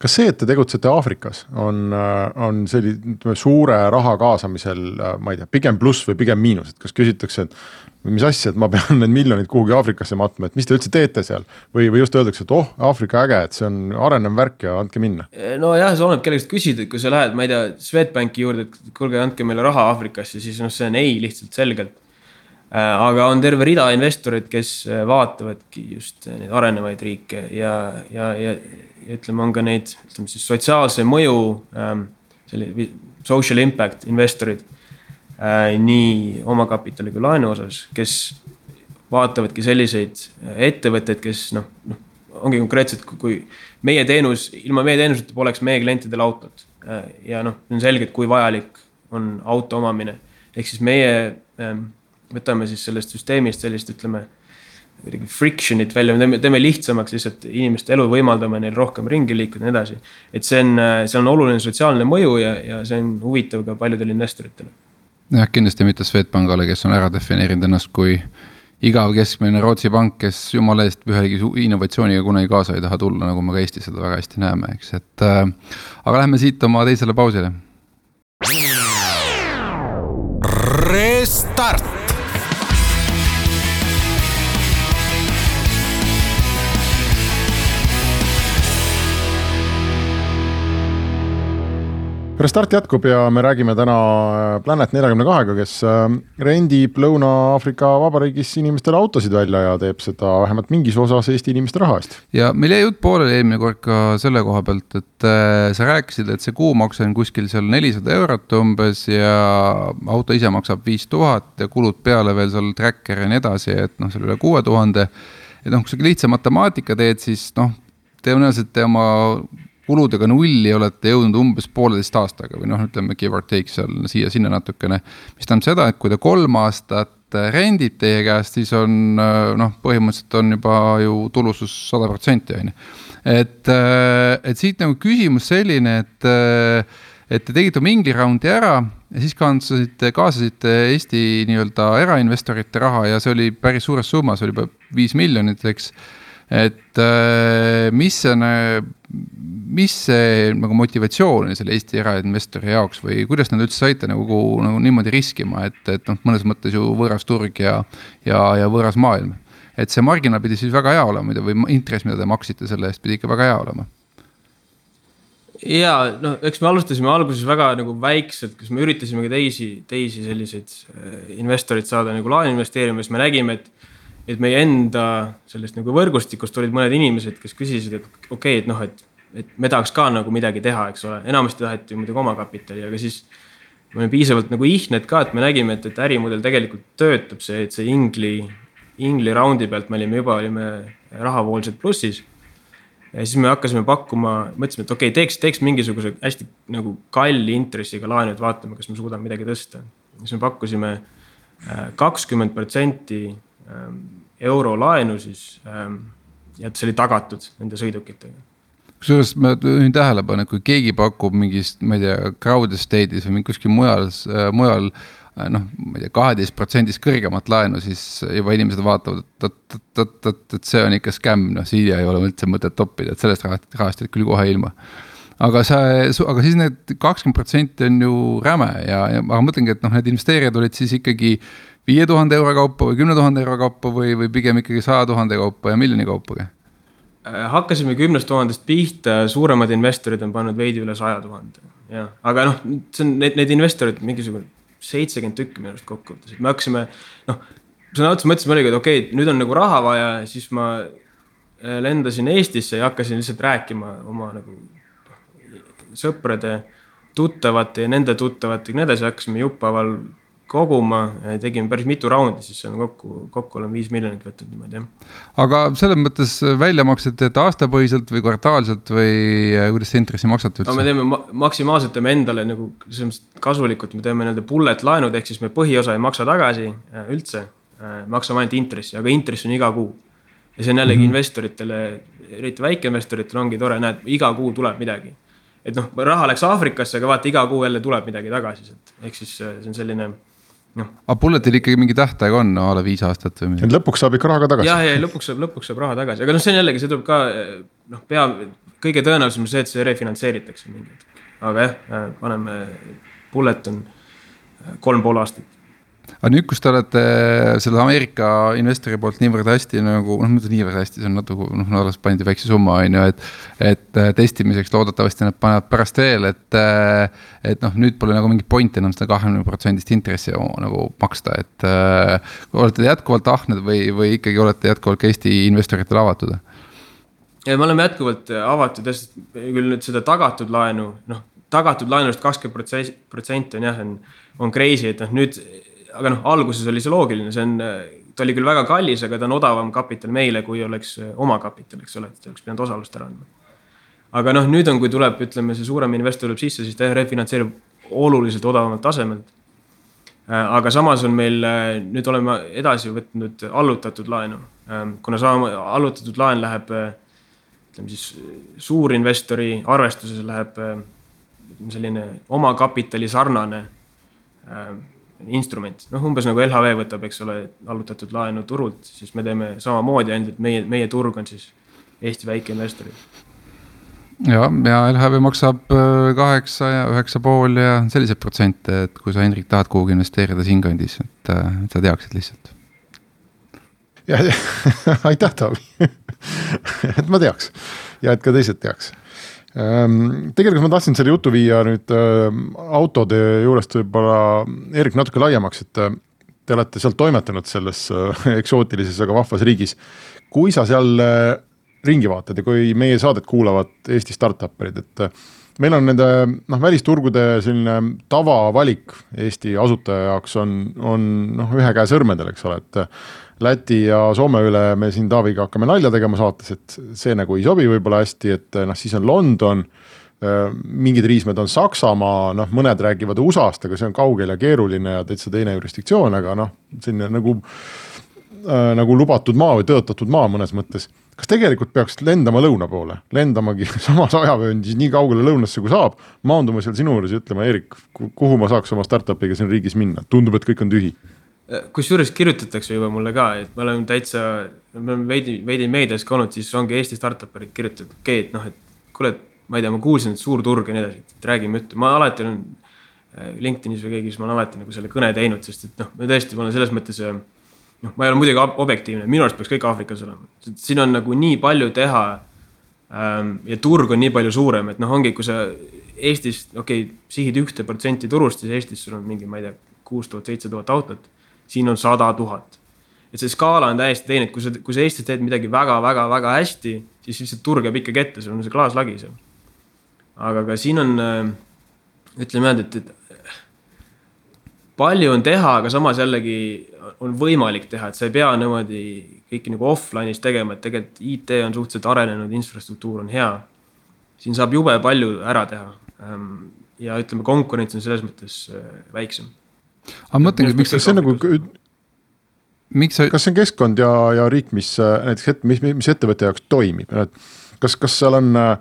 kas see, et te tegutsete Aafrikas, on, äh, on selline suure raha kaasamisel, ma ei tea, pigem pluss või pigem miinus, et kas küsitakse, et mis asja, et ma pean need miljonid kuhugi Aafrikasse matma, et mis te üldse teete seal või, või just öeldakse, et oh, Aafrika äge, et see on arenev värk ja andke minna. nojah, see oleneb kellegi käest küsida, et kui sa lähed, ma ei tea, Swedbanki juurde, et kuulge, andke meile raha Aafrikasse, siis noh, see on ei lihtsalt selgelt. Äh, aga on terve rida investoreid, kes äh, vaatavadki just neid arenevaid riike ja, ja, ja ütleme, on ka neid, ütleme siis sotsiaalse mõju ähm,, selline social impact investorid äh, nii omakapitali kui laenu osas, kes vaatavadki selliseid ettevõtteid, kes noh, noh, ongi konkreetselt, kui meie teenus, ilma meie teenuseta poleks meie klientidel autot äh,. ja noh, on selge, et kui vajalik on auto omamine. ehk siis meie äh, võtame siis sellest süsteemist sellist, ütleme kuidagi friction'it välja, me teeme, teeme lihtsamaks lihtsalt inimeste elu, võimaldame neil rohkem ringi liikuda ja nii edasi. et see on, see on oluline sotsiaalne mõju ja, ja see on huvitav ka paljudele investoritele jah, kindlasti mitte Swedbankale, kes on ära defineerinud ennast kui igav keskmine Rootsi pank, kes jumala eest ühegi innovatsiooniga kunagi kaasa ei taha tulla, nagu me ka Eestis seda väga hästi näeme, eks, et äh,. aga lähme siit oma teisele pausile. Restart Restart jätkub ja me räägime täna äh, Planet neljakümne kahega, kes äh, rendib Lõuna-Aafrika Vabariigis inimestele autosid välja ja teeb seda vähemalt mingis osas Eesti inimeste raha eest. ja meil jäi jutt pooleli eelmine kord ka selle koha pealt, et äh, sa rääkisid, et see kuumakse on kuskil seal nelisada eurot umbes ja auto ise maksab viis tuhat ja kulud peale veel seal tracker ja nii edasi, et noh, seal üle kuue tuhande. et noh, kui sa lihtsa matemaatika teed, siis noh, tõenäoliselt te oma kuludega nulli olete jõudnud umbes pooleteist aastaga või noh, ütleme give or take seal siia-sinna natukene. mis tähendab seda, et kui ta kolm aastat rendib teie käest, siis on noh, põhimõtteliselt on juba ju tulusus sada protsenti on ju. et, et siit nagu küsimus selline, et, et te tegite mingi raundi ära ja siis kaasasite, kaasasite Eesti nii-öelda erainvestorite raha ja see oli päris suures summas, oli juba viis miljonit, eks et äh, mis see, mis see nagu motivatsioon selle Eesti erainvestori jaoks või kuidas nad üldse saite nagu, nagu niimoodi riskima, et, et noh, mõnes mõttes ju võõras turg ja, ja, ja võõras maailm. et see marginaal pidi siis väga hea olema või intress, mida te maksite selle eest, pidi ikka väga hea olema ja no eks me alustasime alguses väga nagu väikselt, kus me üritasime ka teisi, teisi selliseid äh, investoreid saada nagu laenu investeerima, siis me nägime, et et meie enda sellest nagu võrgustikust olid mõned inimesed, kes küsisid, et okei okay,, et noh, et, et me tahaks ka nagu midagi teha, eks ole, enamasti taheti muidugi omakapitali, aga siis me olime piisavalt nagu ihned ka, et me nägime, et, et ärimudel tegelikult töötab, see, et see Ingli, Ingli raundi pealt me olime juba, olime rahavooliselt plussis. ja siis me hakkasime pakkuma, mõtlesime, et okei okay,, teeks, teeks mingisuguse hästi nagu kalli intressiga laenu, et vaatame, kas me suudame midagi tõsta. siis me pakkusime äh, kakskümmend protsenti ähm, eurolaenu siis ähm, et see oli tagatud nende sõidukitega kusjuures ma juhin tähelepanu, et kui keegi pakub mingist, ma ei tea, crowd estate'is või kuskil mujal äh,, mujal äh, noh, ma ei tea, kaheteist protsendist kõrgemat laenu, siis juba inimesed vaatavad, et oot, oot, oot, oot, et see on ikka skämm, noh siia ei ole üldse mõtet toppida, et sellest rahast, rahast jääd küll kohe ilma. aga see, aga siis need kakskümmend protsenti on ju räme ja, ja aga mõtlengi, et noh, need investeerijad olid siis ikkagi viie tuhande euro kaupa või kümne tuhande euro kaupa või, või pigem ikkagi saja tuhande kaupa ja miljoni kaupa Äh, hakkasime kümnest tuhandest pihta, suuremad investorid on pannud veidi üle saja tuhande. jah, aga noh, see on need, need investorid mingisugune seitsekümmend tükki minu arust kokkuvõttes, et me hakkasime noh. sõna otseses mõttes me oligi, et okei okay,, nüüd on nagu raha vaja, siis ma äh, lendasin Eestisse ja hakkasin lihtsalt rääkima oma nagu sõprade, tuttavate ja nende tuttavatega ja nii edasi, hakkasime jupphaaval koguma, tegime päris mitu raundi, siis on kokku, kokku oleme viis miljonit võtnud niimoodi jah. aga selles mõttes väljamaksed teete aastapõhiselt või kvartaalselt või äh, kuidas te intressi maksate üldse? no me teeme ma maksimaalselt teeme endale nagu selles mõttes kasulikult, me teeme nii-öelda bullet laenud, ehk siis me põhiosa ei maksa tagasi äh, üldse. Äh, maksame ainult intressi, aga intress on iga kuu. ja see on jällegi mm -hmm. investoritele, eriti väikeinvestoritele ongi tore, näed, iga kuu tuleb midagi et noh, raha läks Aafrikasse, aga vaata iga kuu jälle tuleb midagi tagasi sealt, ehk siis see on selline. Aga Bulletil ikkagi mingi tähtaeg on no, a la viis aastat või midagi? lõpuks saab ikka raha ka tagasi. ja, ja lõpuks saab, lõpuks saab raha tagasi, aga noh, see on jällegi, see tuleb ka noh, pea, kõige tõenäolisem on see, et see refinantseeritakse mingi hetk. aga jah, paneme, Bullet on kolm pool aastat aga nüüd, kus te olete selle Ameerika investori poolt niivõrd hästi nagu noh, mitte niivõrd hästi, see on natuke noh, alles pandi väikse summa on ju, et. et äh, testimiseks loodetavasti nad panevad pärast veel, et, äh, et noh, nüüd pole nagu mingit pointi enam seda kahekümne protsendist intressi nagu maksta, et äh,. olete jätkuvalt ahned või, või ikkagi olete jätkuvalt ka Eesti investoritele avatud? me oleme jätkuvalt avatud jah, sest küll nüüd seda tagatud laenu, noh tagatud laenust kakskümmend protsenti on jah, on, on crazy, et noh, nüüd aga noh, alguses oli see loogiline, see on, ta oli küll väga kallis, aga ta on odavam kapital meile, kui oleks omakapital, eks ole, et oleks pidanud osalust ära andma. aga noh, nüüd on, kui tuleb, ütleme, see suurem investor tuleb sisse, siis ta refinantseerib oluliselt odavamalt tasemelt. aga samas on meil, nüüd oleme edasi võtnud allutatud laenu, kuna sama allutatud laen läheb, ütleme siis suurinvestori arvestuses läheb selline omakapitali sarnane instrument, noh, umbes nagu LHV võtab, eks ole, allutatud laenu turult, siis me teeme samamoodi, ainult et meie, meie turg on siis Eesti väikeinvestorid. ja, ja LHV maksab äh, kaheksa ja üheksa pool ja selliseid protsente, et kui sa, Hendrik, tahad kuhugi investeerida siinkandis, et, äh, et sa teaksid lihtsalt. ja, aitäh, Taavi et ma teaks ja et ka teised teaks tegelikult ma tahtsin selle jutu viia nüüd ehm, autode juurest võib-olla Erik natuke laiemaks, et äh, te olete seal toimetanud selles eksootilises, aga vahvas riigis. kui sa seal ringi vaatad ja kui meie saadet kuulavad Eesti startup'erid, et meil on nende noh, välisturgude selline tavavalik Eesti asutaja jaoks on, on noh, ühe käe sõrmedel, eks ole, et Läti ja Soome üle me siin Taaviga hakkame nalja tegema saates, et see nagu ei sobi võib-olla hästi, et noh, siis on London, äh, mingid riismed on Saksamaa, noh, mõned räägivad USA-st, aga see on kaugel ja keeruline ja täitsa teine jurisdiktsioon, aga noh, selline nagu äh,, nagu lubatud maa või tõotatud maa mõnes mõttes. kas tegelikult peaks lendama lõuna poole, lendamagi samas ajavööndis nii kaugele lõunasse, kui saab, maanduma seal sinu juures ja ütlema, Eerik, kuhu ma saaks oma startup'iga siin riigis minna, tundub, et kõik on tühi kusjuures kirjutatakse juba mulle ka, et me oleme täitsa, me oleme veidi, veidi meedias ka olnud, siis ongi Eesti startup'erid kirjutanud, okei okay,, et noh, et kuule, ma ei tea, ma kuulsin, et suur turg ja nii edasi, et räägime ühte, ma alati olen äh, LinkedInis või keegi, siis ma olen alati nagu selle kõne teinud, sest et noh, ma tõesti, ma olen selles mõttes. Äh, noh, ma ei ole muidugi objektiivne, minu arust peaks kõik Aafrikas olema, siin on nagu nii palju teha. Ähm, ja turg on nii palju suurem, et noh, ongi, kui sa Eestis, okei okay,, sihid ühte protsenti turust, siis Eestis sul on mingi, ma ei tea, kuus tuhat, seitse tuhat autot siin on sada tuhat. et see skaala on täiesti teine, et kui sa, kui sa Eestis teed midagi väga-väga-väga hästi, siis lihtsalt turg jääb ikkagi ette, sul on see klaaslagi seal. aga ka siin on, äh, ütleme niimoodi, et, et palju on teha, aga samas jällegi on võimalik teha, et sa ei pea niimoodi kõike nagu offline'is tegema, et tegelikult IT on suhteliselt arenenud, infrastruktuur on hea. siin saab jube palju ära teha. Ja ütleme, konkurents on selles mõttes äh, väiksem. Aga ma mõtlengi, miks see nagu miks sa. kas see on keskkond ja, ja riik, mis äh, näiteks, et mis, mis ettevõtte jaoks toimib, et kas, kas seal on äh,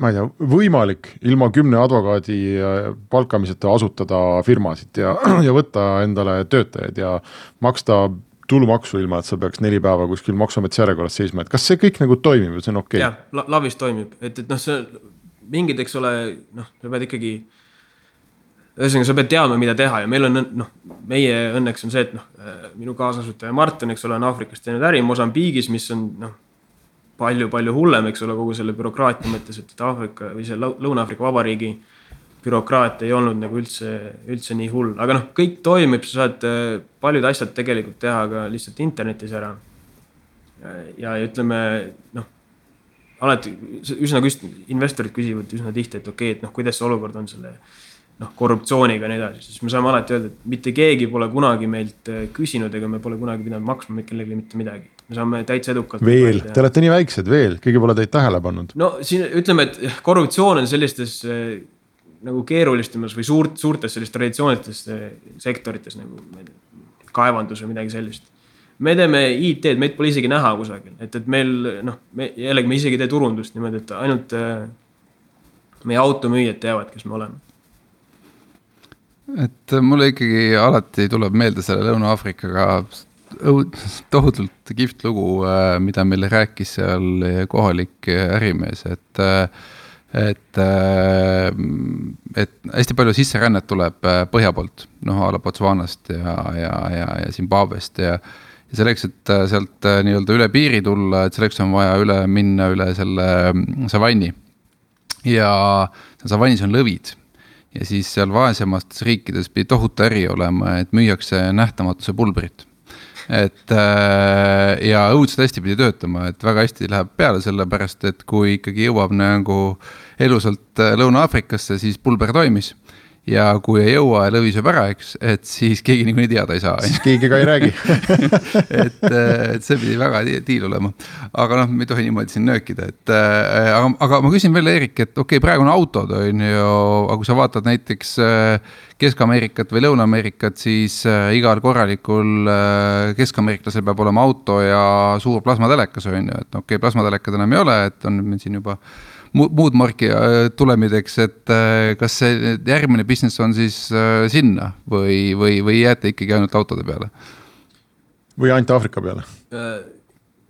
ma ei tea, võimalik ilma kümne advokaadi äh, palkamiseta asutada firmasid ja, ja võtta endale töötajaid ja maksta tulumaksu, ilma et sa peaks neli päeva kuskil maksuametis järjekorras seisma, et kas see kõik nagu toimib ja see on okei okay.? jah, lavis toimib, et, et noh, see mingid, eks ole, noh, sa pead ikkagi. Ühesõnaga, sa pead teadma, mida teha ja meil on noh, meie õnneks on see, et noh, minu kaasasutaja Martin, eks ole, on Aafrikas teinud äri Mosambiigis, mis on noh palju-palju hullem, eks ole, kogu selle bürokraatia mõttes, et Aafrika või see Lõuna-Aafrika Vabariigi bürokraatia ei olnud nagu üldse, üldse nii hull, aga noh, kõik toimib, sa saad äh, paljud asjad tegelikult teha ka lihtsalt internetis ära. ja ütleme noh, alati üsna küst-, investorid küsivad üsna tihti, et okei okay,, et noh, kuidas see olukord on selle noh, korruptsiooniga ja nii edasi, siis me saame alati öelda, et mitte keegi pole kunagi meilt äh, küsinud ega me pole kunagi pidanud maksma kellelegi mitte midagi. me saame täitsa edukalt. veel, te olete nii väiksed veel, keegi pole teid tähele pannud. no siin ütleme, et korruptsioon on sellistes äh, nagu keerulistemas või suurt, suurtes sellistes traditsioonilistes äh, sektorites nagu kaevandus või midagi sellist. me teeme IT-d, meid pole isegi näha kusagil, et, et meil noh, me jällegi me isegi ei tee turundust niimoodi, et ainult meie automüüjad teavad, kes me oleme et mulle ikkagi alati tuleb meelde selle Lõuna-Aafrikaga tohutult kihvt lugu, äh, mida meile rääkis seal kohalik ärimees, et äh, et, äh, et hästi palju sisserännet tuleb põhja poolt, noh a la Botswanast ja, ja, ja, ja Zimbabwest ja. ja selleks, et sealt nii-öelda üle piiri tulla, et selleks on vaja üle minna üle selle savanni. ja savannis on lõvid ja siis seal vaesemates riikides pidi tohutu äri olema, et müüakse nähtamatuse pulbrit. Et äh, ja õudselt hästi pidi töötama, et väga hästi läheb peale, sellepärast et kui ikkagi jõuab nagu elusalt äh, Lõuna-Aafrikasse, siis pulber toimis ja kui ei jõua ja lõvi sööb ära, eks, et siis keegi niikuinii teada ei saa. siis keegi ka ei räägi et, et see pidi väga diil olema. aga noh, me ei tohi niimoodi siin nöökida, et äh, aga, aga ma küsin veel, Eerik, et okei okay,, praegu on autod, on ju, aga kui sa vaatad näiteks äh, Kesk-Ameerikat või Lõuna-Ameerikat, siis äh, igal korralikul keskameeriklasel peab olema auto ja suur plasmatelekas, on ju, et okei okay,, plasmatelekad enam ei ole, et on meil siin juba muud marki äh, tulemideks, et äh, kas see järgmine business on siis äh, sinna või, või, või jääte ikkagi ainult autode peale? või ainult Aafrika peale?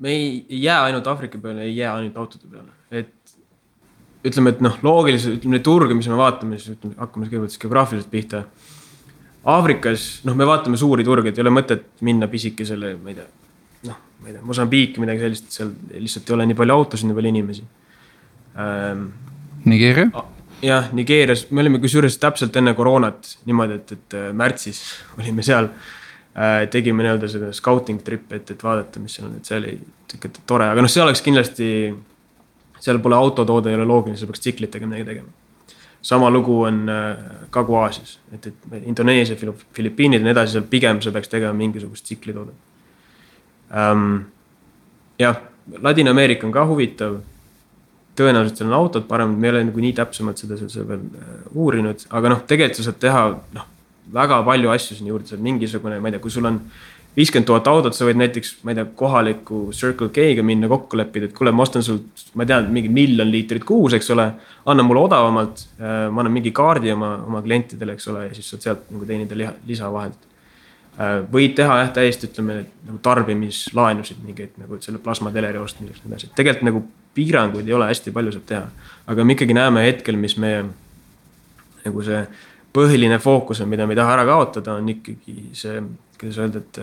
me ei jää ainult Aafrika peale, ei jää ainult autode peale, et ütleme, et noh, loogiliselt ütleme neid turge, mis me vaatame, siis ütleme, hakkame kõigepealt siis geograafiliselt pihta. Aafrikas, noh, me vaatame suuri turge, et ei ole mõtet minna pisikesele, ma ei tea, noh, ma ei tea, Mosambiiki, midagi sellist, seal lihtsalt ei ole nii palju autosid, nii palju inimesi ähm,. Nigeeria? jah, Nigeerias, me olime kusjuures täpselt enne koroonat niimoodi, et, et äh, märtsis olime seal äh,. tegime nii-öelda seda scouting trip'i, et, et vaadata, mis seal on, et see oli sihuke tore, aga noh, see oleks kindlasti. seal pole autotoode, ei ole loogiline, sa peaks tsiklitega midagi tegema. sama lugu on äh, Kagu-Aasias, et, et Indoneesia, Filipiinid ja nii edasi, seal pigem sa peaks tegema mingisugust tsiklitoodet ähm,. jah, Ladina-Ameerika on ka huvitav tõenäoliselt seal on autod paremad, me ei ole nagu nii täpsemalt seda, seda veel äh, uurinud, aga noh, tegelikult sa saad teha noh, väga palju asju sinna juurde, sa oled mingisugune, ma ei tea, kui sul on viiskümmend tuhat autot, sa võid näiteks, ma ei tea, kohaliku Circle K-ga minna kokku leppida, et kuule, ma ostan sult, ma ei tea, mingi miljon liitrit kuus, eks ole. anna mulle odavamalt, äh, ma annan mingi kaardi oma, oma klientidele, eks ole, ja siis saad sealt nagu teenida liha, lisa vahelt. Äh, võid teha jah, täiesti ütleme nagu tarbimislaenusid mingeid nagu selle plasmateleri ostmiseks ja nii edasi, tegelikult nagu piiranguid ei ole, hästi palju saab teha. aga me ikkagi näeme hetkel, mis meie nagu see põhiline fookus on, mida me ei taha ära kaotada, on ikkagi see, kuidas öelda, et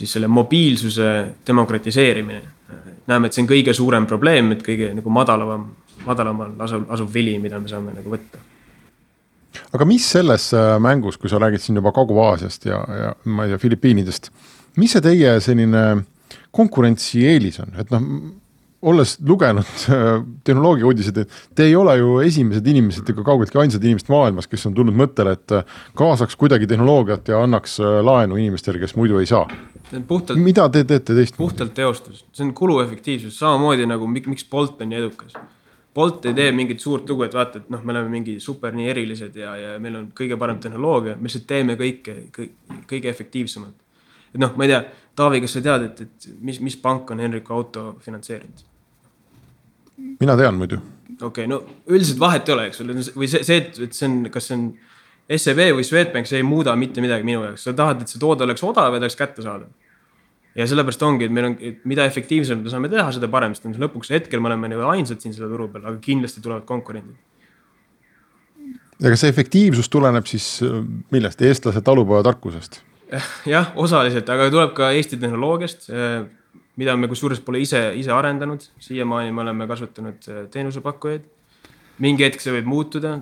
siis selle mobiilsuse demokratiseerimine. näeme, et see on kõige suurem probleem, et kõige nagu madalavam, madalamal asuv, asuv vili, mida me saame nagu võtta aga mis selles äh, mängus, kui sa räägid siin juba Kagu-Aasiast ja, ja ma ei tea, Filipiinidest, mis see teie selline konkurentsieelis on, et noh, olles lugenud äh, tehnoloogia uudiseid, et te ei ole ju esimesed inimesed ega kaugeltki ainsad inimesed maailmas, kes on tulnud mõttele, et äh, kaasaks kuidagi tehnoloogiat ja annaks äh, laenu inimestele, kes muidu ei saa. puhtalt, mida te teete teistmoodi? puhtalt teostus, see on kuluefektiivsus, samamoodi nagu miks Bolt on nii edukas. Bolt ei tee mingit suurt lugu, et vaata, et noh, me oleme mingi super nii erilised ja, ja meil on kõige parem tehnoloogia, me lihtsalt teeme kõike kõik, kõige efektiivsemalt. et noh, ma ei tea, Taavi, kas sa tead, et, et mis, mis pank on Henriku auto finantseerinud? Mina tean muidu. okei okay,, no üldiselt vahet ei ole, eks ole, või see, see, et, see on, kas see on SEB või Swedbank, see ei muuda mitte midagi minu jaoks, sa tahad, et see toode oleks odav ja ta oleks kättesaadav. ja sellepärast ongi, et meil on, mida efektiivsemalt me saame teha, seda parem, sest lõpuks hetkel me oleme nagu ainsad siin selle turu peal, aga kindlasti tulevad konkurendid. ja kas see efektiivsus tuleneb siis äh, millest, eestlase talupojatarkusest? jah, osaliselt, aga tuleb ka Eesti tehnoloogiast mida me kusjuures pole ise, ise arendanud, siiamaani me oleme kasvatanud äh, teenusepakkujaid. mingi hetk see võib muutuda,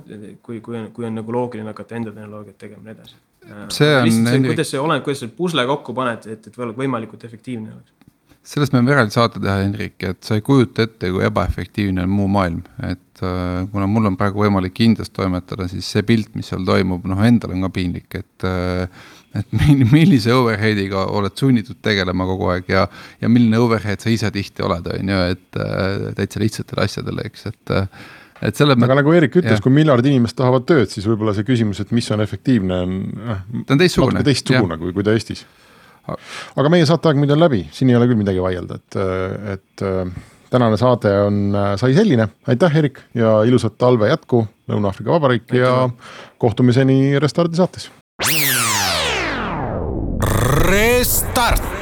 kui, kui on, kui on nagu loogiline hakata enda tehnoloogiat tegema ja nii edasi. Äh, see on. See, kuidas see oleneb, kuidas sa pusle kokku paned, et, et võimalikult efektiivne oleks sellest me võime eraldi saate teha, Hendrik, et sa ei kujuta ette, kui ebaefektiivne on muu maailm, et äh, kuna mul on praegu võimalik Indias toimetada, siis see pilt, mis seal toimub, noh, endal on ka piinlik, et äh, et millise overhead'iga oled sunnitud tegelema kogu aeg ja, ja milline overhead sa ise tihti oled, on ju, et äh, täitsa lihtsatele asjadele, eks, et äh, et selle aga nagu Eerik ütles, kui miljard inimest tahavad tööd, siis võib-olla see küsimus, et mis on efektiivne, on noh. ta on teistsugune. teistsugune kui, kui ta Eestis. aga meie saateaeg muide on läbi, siin ei ole küll midagi vaielda, et, et äh, tänane saade on, sai selline, aitäh, Erik ja ilusat talve jätku, Lõuna-Aafrika Vabariik aitäh. ja kohtumiseni Restardi saates Restart